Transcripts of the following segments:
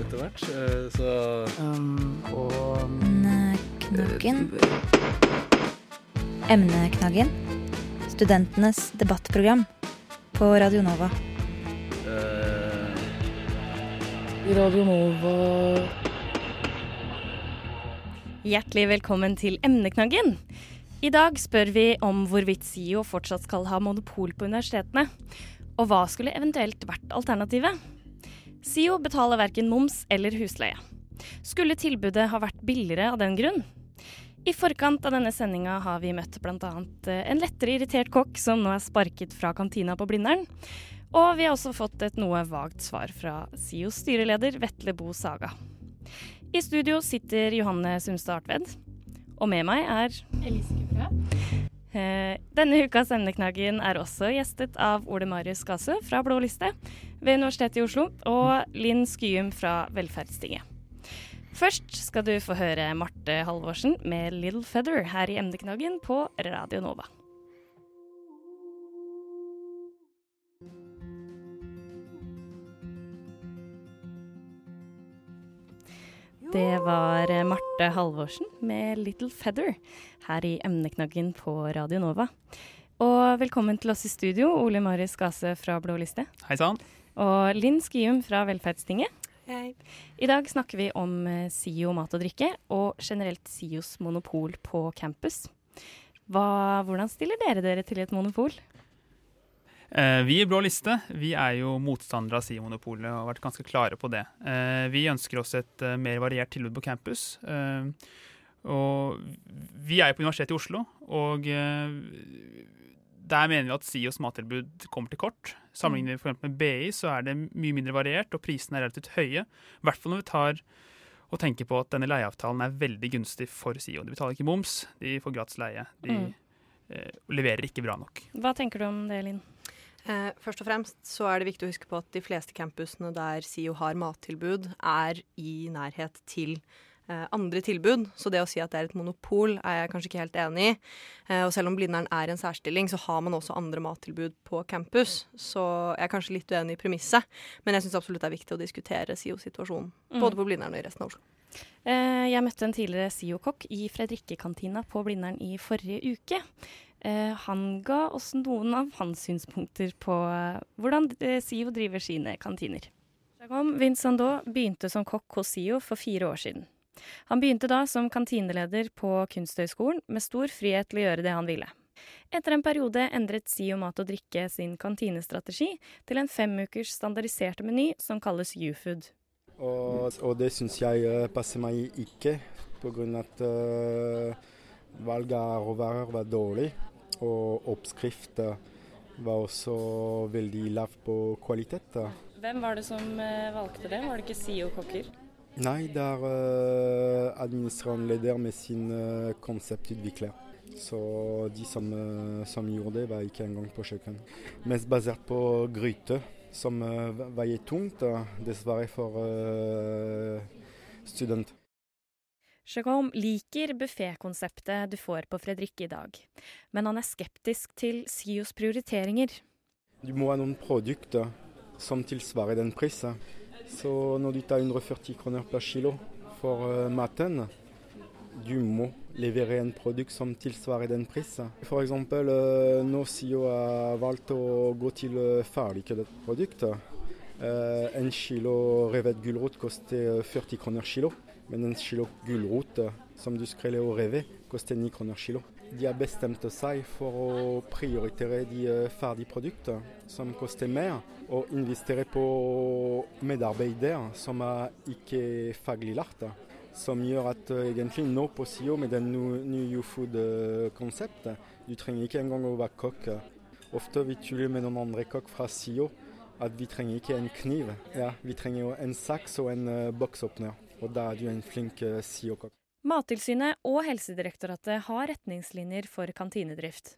etter hvert. eh, så um, og Emneknaggen. Emneknaggen. Studentenes debattprogram på Radio Nova. eh, Radio Nova Hjertelig velkommen til Emneknaggen. I dag spør vi om hvorvidt SIO fortsatt skal ha monopol på universitetene. Og hva skulle eventuelt vært alternativet? SIO betaler verken moms eller husleie. Skulle tilbudet ha vært billigere av den grunn? I forkant av denne sendinga har vi møtt bl.a. en lettere irritert kokk som nå er sparket fra kantina på Blindern. Og vi har også fått et noe vagt svar fra SIOs styreleder Vetle Bo Saga. I studio sitter Johanne Sumstad Artved. Og med meg er Eh, Denne ukas emneknaggen er også gjestet av Ole Marius Gasse fra Blå liste ved Universitetet i Oslo og Linn Skyum fra Velferdstinget. Først skal du få høre Marte Halvorsen med 'Little Feather' her i emneknaggen på Radio Nova. Det var eh, Marte Halvorsen med 'Little Feather' her i emneknaggen på Radio Nova. Og velkommen til oss i studio, Ole Marius Gase fra Blå liste. Hei sann. Og Linn Skium fra Velferdstinget. Hei. I dag snakker vi om eh, SIO mat og drikke, og generelt SIOs monopol på campus. Hva, hvordan stiller dere dere til et monopol? Eh, vi i Blå liste vi er jo motstandere av SIO-monopolet og har vært ganske klare på det. Eh, vi ønsker oss et eh, mer variert tilbud på campus. Og vi er jo på Universitetet i Oslo, og der mener vi at SIOs mattilbud kommer til kort. Sammenlignet for eksempel med BI så er det mye mindre variert, og prisene er relativt høye. I hvert fall når vi tar og tenker på at denne leieavtalen er veldig gunstig for SIO. De betaler ikke moms, de får gratis leie. De Mm. eh, leverer ikke bra nok. Hva tenker du om det, Linn? Eh, først og fremst så er det viktig å huske på at de fleste campusene der SIO har mattilbud, er i nærhet til eh, andre tilbud. Så det å si at det er et monopol, er jeg kanskje ikke helt enig i. Eh, og selv om Blindern er en særstilling, så har man også andre mattilbud på campus. Så jeg er kanskje litt uenig i premisset, men jeg syns absolutt det er viktig å diskutere SIO-situasjonen. Mm. Både på Blindern og i resten av Oslo. Eh, jeg møtte en tidligere SIO-kokk i Fredrikkekantina på Blindern i forrige uke. Eh, han ga oss noen av hans synspunkter på eh, hvordan eh, SIO driver sine kantiner. Jagom Vincendo begynte som kokk hos SIO for fire år siden. Han begynte da som kantineleder på Kunsthøgskolen, med stor frihet til å gjøre det han ville. Etter en periode endret SIO Mat og Drikke sin kantinestrategi til en femukers standardiserte meny som kalles U-food. Og, og det syns jeg passer meg ikke, pga. at uh, valget av råvarer var dårlig. Og oppskrifter var også veldig lav på kvalitet. Hvem var det som eh, valgte det? Var det ikke SIO-kokker? Nei, det er uh, administrerende leder med sin uh, konseptutvikler. Så de som, uh, som gjorde det, var ikke engang på kjøkken. Mest basert på gryte, som uh, veier tungt, dessverre for uh, studenter. Jacome liker buffékonseptet du får på Fredrikke i dag, men han er skeptisk til SIOs prioriteringer. Du må ha noen produkter som tilsvarer den prisen. Så når du tar 140 kroner per kilo for uh, maten, du må levere en produkt som tilsvarer den prisen. F.eks. Uh, når SIO har valgt å gå til uh, produkter, produkt, en kilo revet gulrot koster 40 kroner kilo. Men en kilo gulrot uh, som du skreller og rever, koster 9 kroner kilo. De har bestemt seg for å prioritere de uh, ferdige produktene som koster mer, og investere på medarbeidere som er ikke faglig lært. Som gjør at uh, egentlig nå på SIO med den nye food-konseptet, du trenger ikke engang å være kokk. Ofte vi tuller med noen andre kokk fra SIO at vi trenger ikke en kniv. Ja, vi trenger jo en saks og en uh, boksåpner. Og da er du en flink uh, SIO-kokk. Mattilsynet og Helsedirektoratet har retningslinjer for kantinedrift.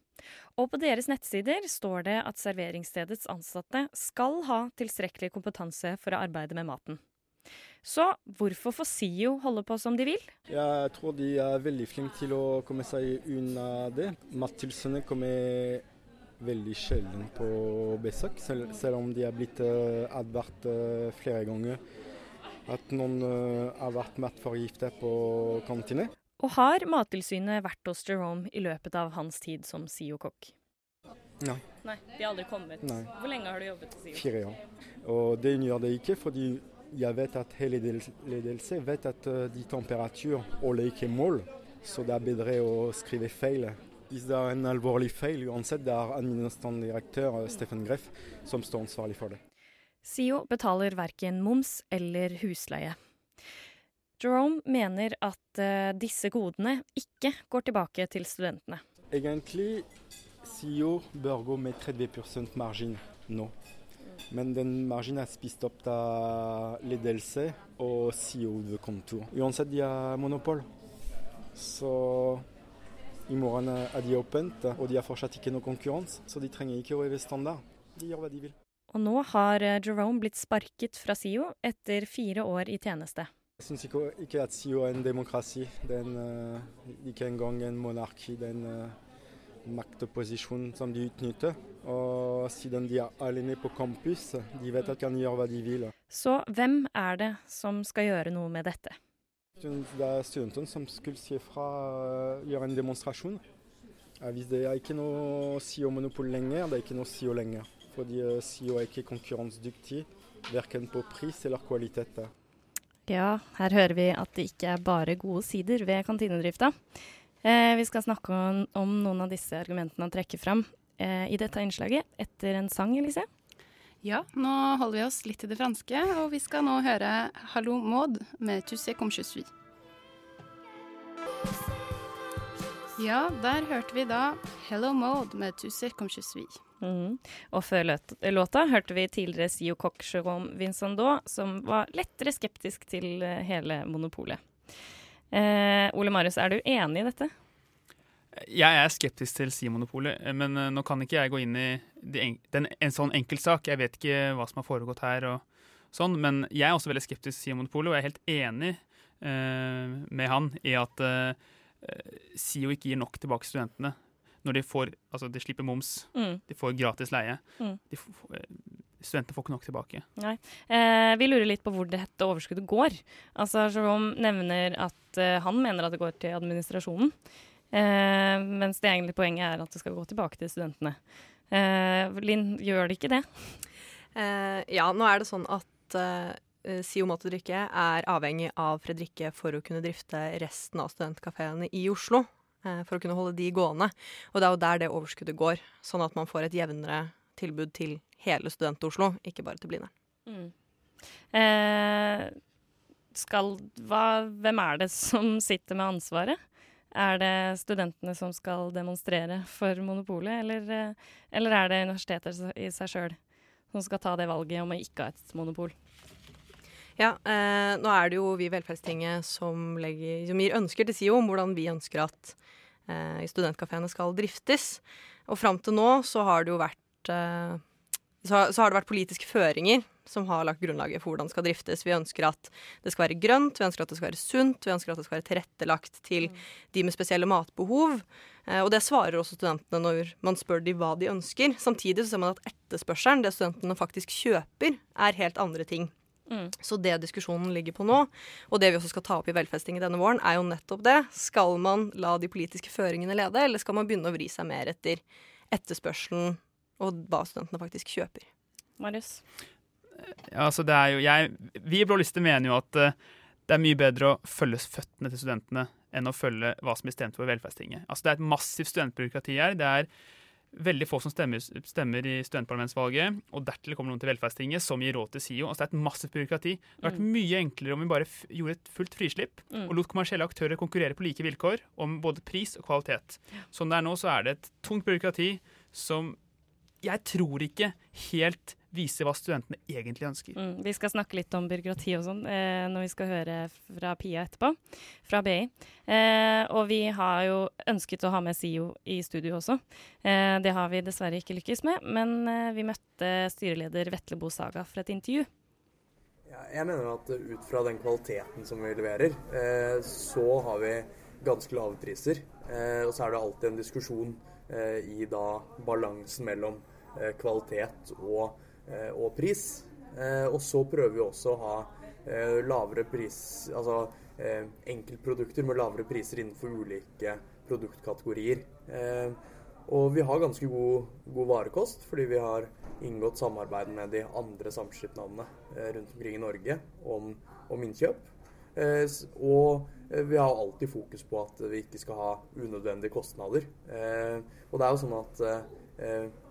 Og på deres nettsider står det at serveringsstedets ansatte skal ha tilstrekkelig kompetanse for å arbeide med maten. Så hvorfor får SIO holde på som de vil? Jeg tror de er veldig flinke til å komme seg unna det. Mattilsynet kommer veldig sjelden på besøk, selv, om de er blitt uh, advart uh, flere ganger at noen uh, har vært matforgiftet på kantine. Og har Mattilsynet vært hos Jerome i løpet av hans tid som SIO-kokk? Nei. Nei, De har aldri kommet. Nei. Hvor lenge har du jobbet hos SIO? Fire år. Og det gjør det ikke, fordi jeg vet at hele ledelse vet at uh, de temperatur holder ikke mål. Så det er bedre å skrive feil. Hvis det er en alvorlig feil, uansett, det er administrerende direktør uh, Steffen Greff som står ansvarlig for det. SIO betaler verken moms eller husleie. Jerome mener at uh, disse godene ikke går tilbake til studentene. Egentlig SIO bør gå med 30 margin nå. Men den marginen er spist opp av ledelse og SIO-kontor. Uansett, de har monopol. Så i morgen er de åpent, og de har fortsatt ikke noe konkurranse. Så de trenger ikke å heve standard. De gjør hva de vil. Og nå har Jerome blitt sparket fra SIO etter fire år i tjeneste. Jeg syns ikke, ikke, at SIO er en demokrati. Det er en, uh, ikke engang en monarki. Det er en uh, maktposisjon som de utnytter. Og siden de er alene på campus, de vet at de kan gjøre hva de vil. Så hvem er det som skal gjøre noe med dette? Det er studentene som skulle si fra, gjøre en demonstrasjon. Hvis det er ikke noe SIO-monopol lenger, det er ikke noe SIO lenger. Fordi SIO er ikke konkurransedyktig, verken på pris eller kvalitet. Ja, her hører vi at det ikke er bare gode sider ved kantinedrifta. Eh, vi skal snakke om, om, noen av disse argumentene han trekker fram eh, i dette innslaget etter en sang, Elise. Ja, nå holder vi oss litt til det franske, og vi skal nå høre 'Hallo Maud' med 'Tu sais comme je suis'. Ja, der hørte vi da 'Hello Maud' med 'Tu sais comme je suis'. Mm. Og før låta hørte vi tidligere Sio Coq Jérôme Vincendot, som var lettere skeptisk til hele monopolet. Eh, Ole Marius, er du enig i dette? Jeg er skeptisk til SIO-monopolet, men nå kan ikke jeg gå inn i en, den, en sånn enkeltsak. Jeg vet ikke hva som har foregått her, og sånn, men jeg er også veldig skeptisk til SIO-monopolet, og jeg er helt enig eh, med han i at eh, SIO ikke gir nok tilbake til studentene når de får Altså, de slipper moms, mm. de får gratis leie. Mm. Får, studentene får ikke nok tilbake. Nei. Eh, vi lurer litt på hvor dette overskuddet går. Altså, Jerome nevner at eh, han mener at det går til administrasjonen. Eh, mens det egentlige poenget er at det skal gå tilbake til studentene. Eh, Linn, gjør det ikke det? Eh, ja, nå er det sånn at SIO Mat og Drikke er avhengig av Fredrikke for å kunne drifte resten av studentkafeene i Oslo for å kunne holde de gående. Og det er jo der det overskuddet går, sånn at man får et jevnere tilbud til hele Student-Oslo, ikke bare til Blindern. Mm. Eh, hvem er det som sitter med ansvaret? Er det studentene som skal demonstrere for monopolet, eller, eller er det universitetet i seg sjøl som skal ta det valget om å ikke ha et monopol? Ja, eh, nå er det jo vi i Velferdstinget som, legger, som, gir ønsker til SIO om hvordan vi ønsker at eh, studentkafeene skal driftes. Og fram til nå så har det jo vært eh, så, så, har det vært politiske føringer som har lagt grunnlaget for hvordan det skal driftes. Vi ønsker at det skal være grønt, vi ønsker at det skal være sunt, vi ønsker at det skal være tilrettelagt til mm. de med spesielle matbehov. Eh, og det svarer også studentene når man spør de hva de ønsker. Samtidig så ser man at etterspørselen, det studentene faktisk kjøper, er helt andre ting. Mm. Så det diskusjonen ligger på nå, og det vi også skal ta opp i Velferdstinget denne våren, er jo nettopp det. Skal man la de politiske føringene lede, eller skal man begynne å vri seg mer etter etterspørselen og hva studentene faktisk kjøper? Marius? Ja, altså det er jo jeg, Vi i Blå liste mener jo at uh, det er mye bedre å følge føttene til studentene enn å følge hva som blir stemt for Velferdstinget. Altså Det er et massivt studentbyråkrati her. Det er veldig få som stemmer, stemmer i studentparlamentsvalget, og dertil kommer noen til Velferdstinget som gir råd til SIO. Altså det er et massivt byråkrati. Det hadde vært mm. mye enklere om vi bare gjorde et fullt frislipp mm. og lot kommersielle aktører konkurrere på like vilkår om både pris og kvalitet. Som det er nå, så er det et tungt byråkrati som jeg tror ikke helt viser hva studentene egentlig ønsker. Mm, vi skal snakke litt om byråkrati og sånn eh, når vi skal høre fra Pia etterpå, fra BI. Eh, og vi har jo ønsket å ha med SIO i studio også. Eh, det har vi dessverre ikke lykkes med, men eh, vi møtte styreleder Vetle Bo Saga for et intervju. Ja, jeg mener at ut fra den kvaliteten som vi leverer, eh, så har vi ganske lave priser. Eh, og så er det alltid en diskusjon eh, i da balansen mellom kvalitet og, eh, og pris. Eh, og så prøver vi også å ha eh, lavere pris Altså eh, enkeltprodukter med lavere priser innenfor ulike produktkategorier. Eh, og vi har ganske god, god varekost, fordi vi har inngått samarbeid med de andre samskipnadene eh, rundt omkring i Norge om, om innkjøp. Eh, og eh, vi har alltid fokus på at vi ikke skal ha unødvendige kostnader. Eh, og det er jo sånn at eh, eh,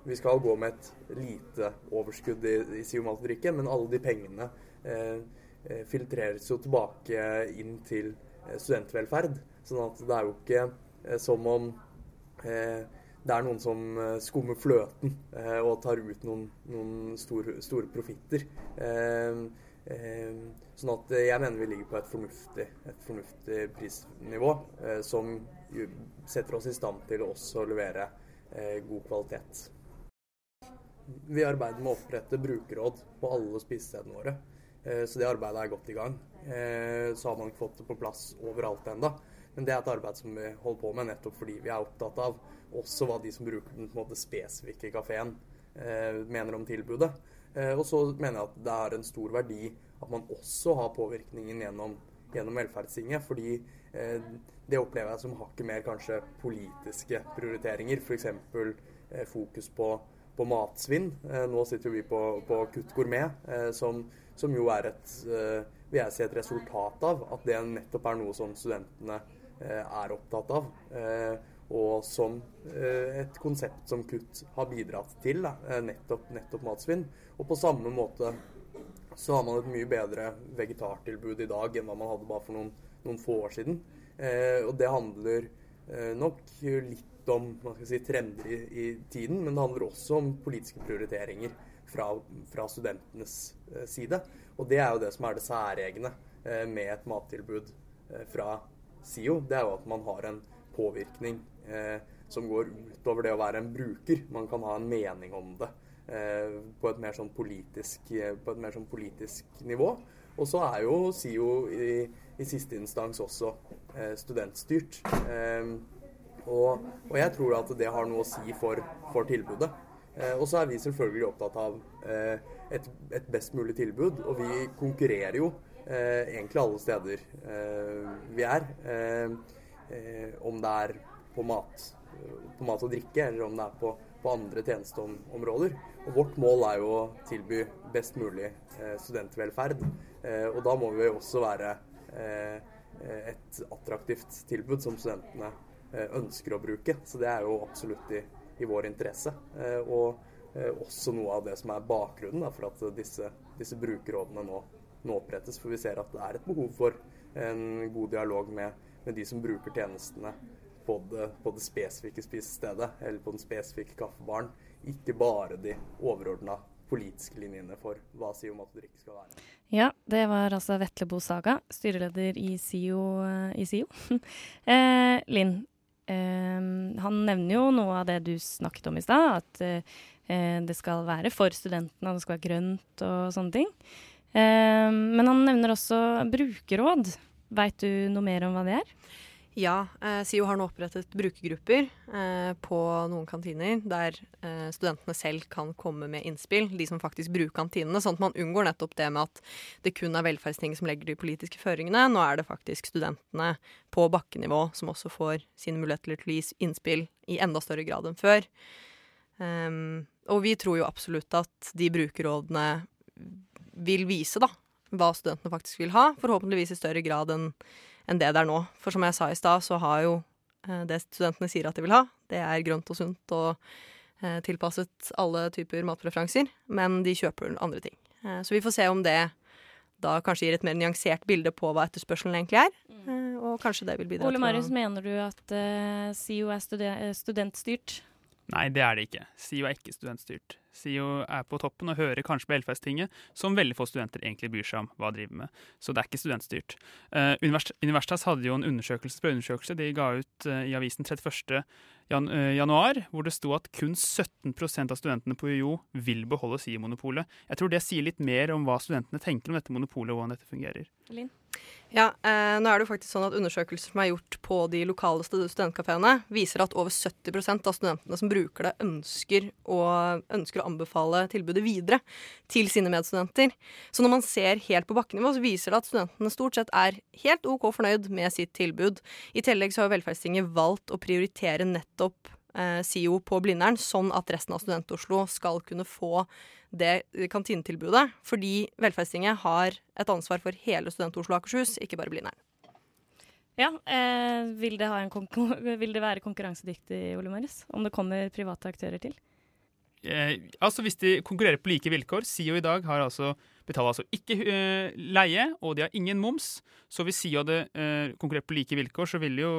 vi skal gå med et lite overskudd i, i Sio mat og drikke, men alle de pengene eh, eh, filtreres jo tilbake inn til eh, studentvelferd. Sånn at det er jo ikke eh, som om eh, det er noen som eh, skummer fløten eh, og tar ut noen, noen store, store profitter. Eh, eh, sånn at eh, jeg mener vi ligger på et fornuftig, et fornuftig prisnivå eh, som setter oss i stand til også å levere eh, god kvalitet. Vi arbeider med å opprette brukerråd på alle spisestedene våre. Eh, Så det arbeidet er godt i gang. Eh, Så har man ikke fått det på plass overalt ennå. Men det er et arbeid som vi holder på med nettopp fordi vi er opptatt av også hva de som bruker den måte spesifikke kafeen mener om tilbudet. Eh, Og så mener jeg at det er en stor verdi at man også har påvirkningen gjennom, gjennom velferdstinget. Fordi eh, det opplever jeg som hakket mer kanskje politiske prioriteringer. F.eks. Eh, fokus på på matsvinn. Eh, nå sitter vi på, på Kutt gourmet, eh, som, som jo er et eh, vil jeg si et resultat av at det nettopp er noe som studentene eh, er opptatt av. Eh, og som eh, et konsept som Kutt har bidratt til, eh, nettopp, nettopp matsvinn. Og på samme måte så har man et mye bedre vegetartilbud i dag enn hva man hadde bare for noen, noen få år siden. Eh, og det handler eh, nok litt om si, trender i, i tiden, men det handler også om politiske prioriteringer fra, fra studentenes eh, side. Og det er jo det som er det særegne med et mattilbud fra SIO. Det er jo at man har en påvirkning eh, som går utover det å være en bruker. Man kan ha en mening om det på, et sånn politisk, på et mer sånn politisk nivå. Og så er jo SIO i, i siste instans også eh, studentstyrt. Eh, og, og jeg tror at det har noe å si for, for tilbudet. Eh, og så er vi selvfølgelig opptatt av eh, et, et best mulig tilbud, og vi konkurrerer jo eh, egentlig alle steder eh, vi er. Eh, om det er på mat, på mat og drikke, eller om det er på, på andre tjenesteområder. Og vårt mål er jo å tilby best mulig studentvelferd. Og da må vi også være et attraktivt tilbud som studentene eh, ønsker å bruke. Så det er jo absolutt i, i vår interesse. Eh, og eh, også noe av det som er bakgrunnen da, for at disse, disse brukerrådene nå, nå opprettes. For vi ser at det er et behov for en god dialog med, med de som bruker tjenestene på det, på det spesifikke spisestedet eller på den spesifikke kaffebaren. Ikke bare de overordna politiske linjene for hva SIO mat skal være. Ja, det var altså Vetle Bo Saga, styreleder i SIO. I SIO. eh, Linn, eh, han nevner jo noe av det du snakket om i stad, at eh, det skal være for studentene, og det skal være grønt og sånne ting. Eh, men han nevner også brukerråd. Veit du noe mer om hva det er? Ja, eh, SIO har nå opprettet brukergrupper eh, på noen kantiner, der eh, studentene selv kan komme med innspill, de som faktisk bruker kantinene, sånn at man unngår nettopp det med at det kun er velferdsting som legger de politiske føringene. Nå er det faktisk studentene på bakkenivå som også får sine muligheter til å gi innspill i enda større grad enn før. Um, og vi tror jo absolutt at de brukerrådene vil vise da, hva studentene faktisk vil ha, forhåpentligvis i større grad enn enn det det er nå. For som jeg sa i stad, så har jo eh, det studentene sier at de vil ha, det er grønt og sunt og eh, tilpasset alle typer matpreferanser, men de kjøper andre ting. Eh, så vi får se om det da kanskje gir et mer nyansert bilde på hva etterspørselen egentlig er, eh, og kanskje det vil bidra Ole til Marius, å mener du at eh, SIO er studentstyrt? Nei, det er det ikke. SIO er ikke studentstyrt. SIO er på toppen og hører kanskje på Velferdstinget, som veldig få studenter egentlig bryr seg om hva de driver med. Så det er ikke studentstyrt. Uh, Universitas hadde jo en undersøkelse, på undersøkelse. de ga ut uh, i avisen 31. Jan uh, januar, hvor det sto at kun 17% av studentene på UiO vil beholde SIO-monopolet. Jeg tror det sier litt mer om hva studentene tenker om dette monopolet og hvordan dette fungerer. Linn? Ja, eh, nå er det jo faktisk sånn at Undersøkelser som er gjort på de lokale studentkafeene, viser at over 70% av studentene som bruker det, ønsker å, ønsker å anbefale tilbudet videre til sine medstudenter. Så når man ser helt på bakkenivå, så viser det at studentene stort sett er helt OK fornøyd med sitt tilbud. I tillegg så har Velferdstinget valgt å prioritere nettopp eh, SIO på Blindern, sånn at resten av Student-Oslo skal kunne få det kantinetilbudet. Fordi Velferdstinget har et ansvar for hele Student-Oslo og Akershus, ikke bare Blindern. Ja, eh, vil, det ha en vil det være konkurransedyktig, Ole Marius? Om det kommer private aktører til? Eh, altså Hvis de konkurrerer på like vilkår SIO i dag har altså, betaler altså ikke eh, leie, og de har ingen moms. Så hvis SIO hadde eh, konkurrert på like vilkår, så ville jo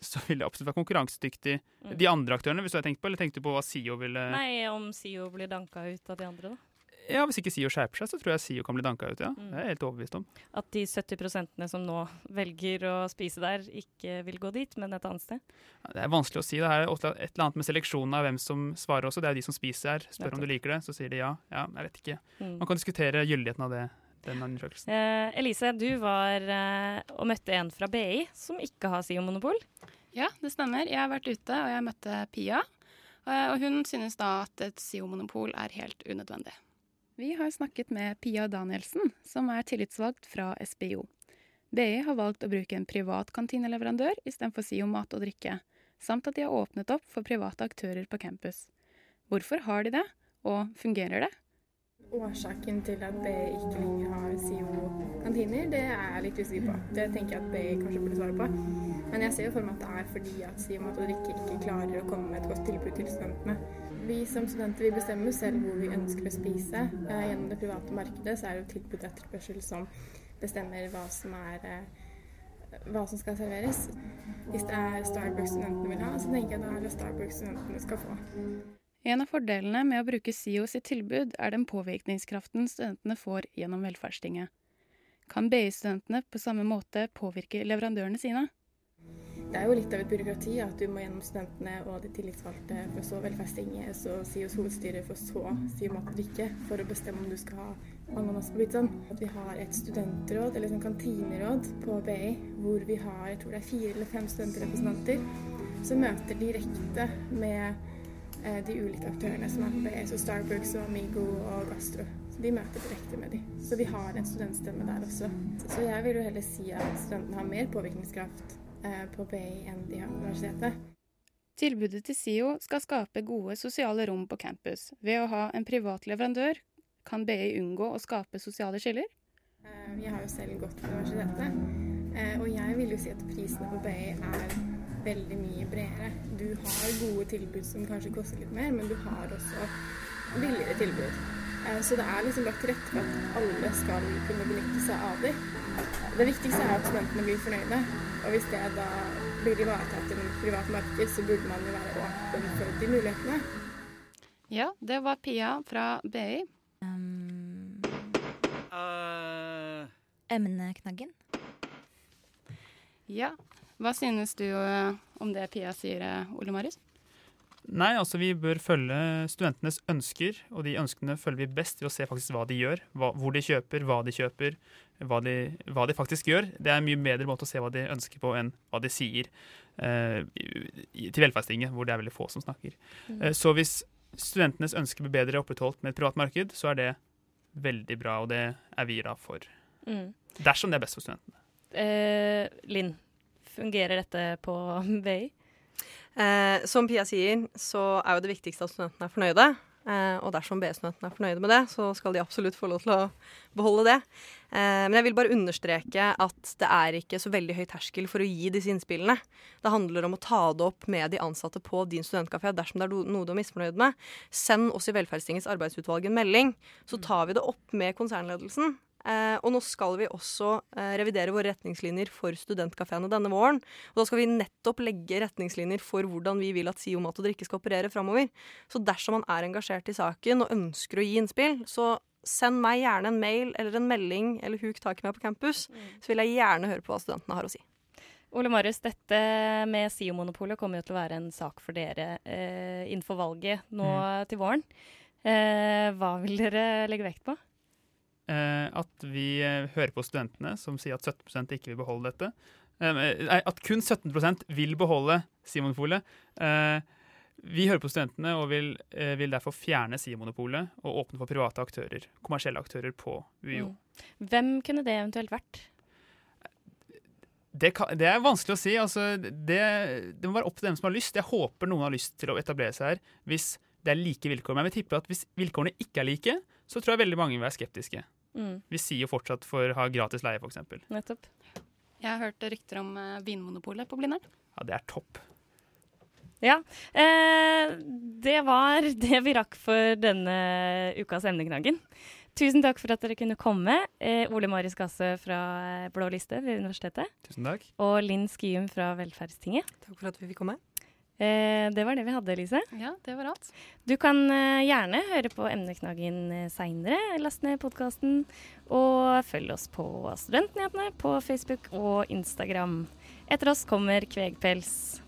så ville det absolutt være konkurransedyktig. Mm. De andre aktørene, hvis du har tenkt på, eller tenkte du på hva SIO ville Nei, om SIO blir danka ut av de andre, da? Ja, Hvis ikke SIO skjerper seg, så tror jeg SIO kan bli danka ut, ja. Mm. Det er jeg helt overbevist om. At de 70 som nå velger å spise der, ikke vil gå dit, men et annet sted? Det er vanskelig å si. Det er et eller annet med seleksjonen av hvem som svarer også. Det er de som spiser her. Spør om du liker det, så sier de ja. Ja, jeg vet ikke. Mm. Man kan diskutere gyldigheten av det, den undersøkelsen. Eh, Elise, du var eh, og møtte en fra BI som ikke har SIO-monopol. Ja, det stemmer. Jeg har vært ute, og jeg møtte Pia. eh, Og hun synes da at et SIO-monopol er helt unødvendig. Vi har snakket med Pia Danielsen, som er tillitsvalgt fra SBO. BI har valgt å bruke en privat kantineleverandør istedenfor SIO mat og drikke, samt at de har åpnet opp for private aktører på campus. Hvorfor har de det, og fungerer det? Årsaken til at BI ikke lenger har SIO-kantiner, det er jeg litt usikker på. Det tenker jeg at BI kanskje burde svare på. Men jeg ser jo for meg at det er fordi at SIO mat og drikke ikke klarer å komme med et godt tilbud til studentene. Vi som studenter vi bestemmer selv hvor vi ønsker å spise. Eh, Gjennom det private markedet så er det jo tilbud og etterspørsel som bestemmer hva som er eh, hva som skal serveres. Hvis det er Starbucks studentene vil ha, så tenker jeg da er det Starbucks studentene skal få. En av fordelene med å bruke SIO sitt tilbud er den påvirkningskraften studentene får gjennom velferdstinget. Kan BI-studentene på samme måte påvirke leverandørene sine? Det er jo litt av et byråkrati at du må gjennom studentene og de tillitsvalgte, for så velferdstinget, så SIOs hovedstyre, for så SIO mat drikke, for å bestemme om du skal ha ananas på pizzaen. At vi har et studentråd, eller sånn kantineråd på BI, hvor vi har jeg tror det er fire eller fem studentrepresentanter som møter direkte med de ulike aktørene som er på BI, så Starbucks og Amigo og Gastro. Så de møter direkte med de. Så vi har en studentstemme der også. Så jeg vil jo heller si at studentene har mer påvirkningskraft eh, på BI enn de har på universitetet. Tilbudet til SIO skal skape gode sosiale rom på campus. Ved å ha en privat leverandør kan BI unngå å skape sosiale skiller. Eh, Jeg har jo selv gått på universitetet, eh, og jeg vil jo si at prisene på BI er veldig mye bredere. Du har gode tilbud som kanskje koster litt mer, men du har også billigere tilbud. Eh, Så det er liksom lagt til rette for at alle skal kunne benytte seg av dem. Det viktigste er at studentene blir fornøyde, og hvis det da blir ivaretatt i et privat marked, så burde man jo være åpen for de mulighetene. Ja, det var Pia fra BI. Um, uh. emneknaggen. Ja. Hva synes du eh, om det Pia sier, eh, Ole Marius? Nei, altså vi bør følge studentenes ønsker, og de ønskene følger vi best ved å se faktisk hva de gjør. Hva, hvor de kjøper, hva de kjøper, hva de, hva de faktisk gjør. Det er en mye bedre måte å se hva de ønsker på, enn hva de sier eh, til velferdstinget, hvor det er veldig få som snakker. Mm. Eh, så hvis studentenes ønsker blir bedre opprettholdt med et privat marked, så er det veldig bra, og det er vi da for. Mm. Dersom det er best for studentene. Eh, Linn, fungerer dette på BI? Eh, som Pia sier, så er jo det viktigste at studentene er fornøyde. Eh, og dersom BI-studentene er fornøyde med det, så skal de absolutt få lov til å beholde det. Eh, men jeg vil bare understreke at det er ikke så veldig høy terskel for å gi disse innspillene. Det handler om å ta det opp med de ansatte på din studentkafé dersom det er noe du er misfornøyd med. Send oss i Velferdstingets arbeidsutvalg en melding, så tar vi det opp med konsernledelsen. Eh, og nå skal vi også eh, revidere våre retningslinjer for studentkafeene denne våren. Og da skal vi nettopp legge retningslinjer for hvordan vi vil at SIO mat og drikke skal operere framover. Så dersom man er engasjert i saken og ønsker å gi innspill, så send meg gjerne en mail eller en melding eller huk tak i meg på campus. Så vil jeg gjerne høre på hva studentene har å si. Ole Marius, dette med SIO-monopolet kommer jo til å være en sak for dere eh, innenfor valget nå til våren. Eh, hva vil dere legge vekt på? Eh, at vi eh, hører på studentene som sier at 17 ikke vil beholde dette. Eh, nei, at kun 17 vil beholde SIO-monopolet. Eh, vi hører på studentene og vil, vil derfor fjerne Simonopolet og åpne for private aktører, kommersielle aktører på UiO. Mm. Hvem kunne det eventuelt vært? Det, kan, det, er vanskelig å si. Altså, det, det, må være opp til dem som har lyst. Jeg håper noen har lyst til å etablere seg her hvis det er like vilkår. Men jeg vil tippe at hvis vilkårene ikke er like, så tror jeg veldig mange vil være skeptiske. Mm. Vi sier jo fortsatt for å ha gratis leie, f.eks. Nettopp. Jeg har hørt rykter om uh, Vinmonopolet på Blindern. Ja, det er topp. Ja. Eh, det var det vi rakk for denne ukas Emneknaggen. Tusen takk for at dere kunne komme. Eh, Ole Marius Gasse fra Blå liste ved universitetet. Tusen takk. Og Linn Skium fra Velferdstinget. Takk for at vi fikk komme. Eh, det var det vi hadde, Elise. Ja, det var alt. Du kan eh, gjerne høre på Emneknaggen eh, seinere. Last ned podkasten. Og følg oss på Studentnyhetene på Facebook og Instagram. Etter oss kommer Kvegpels.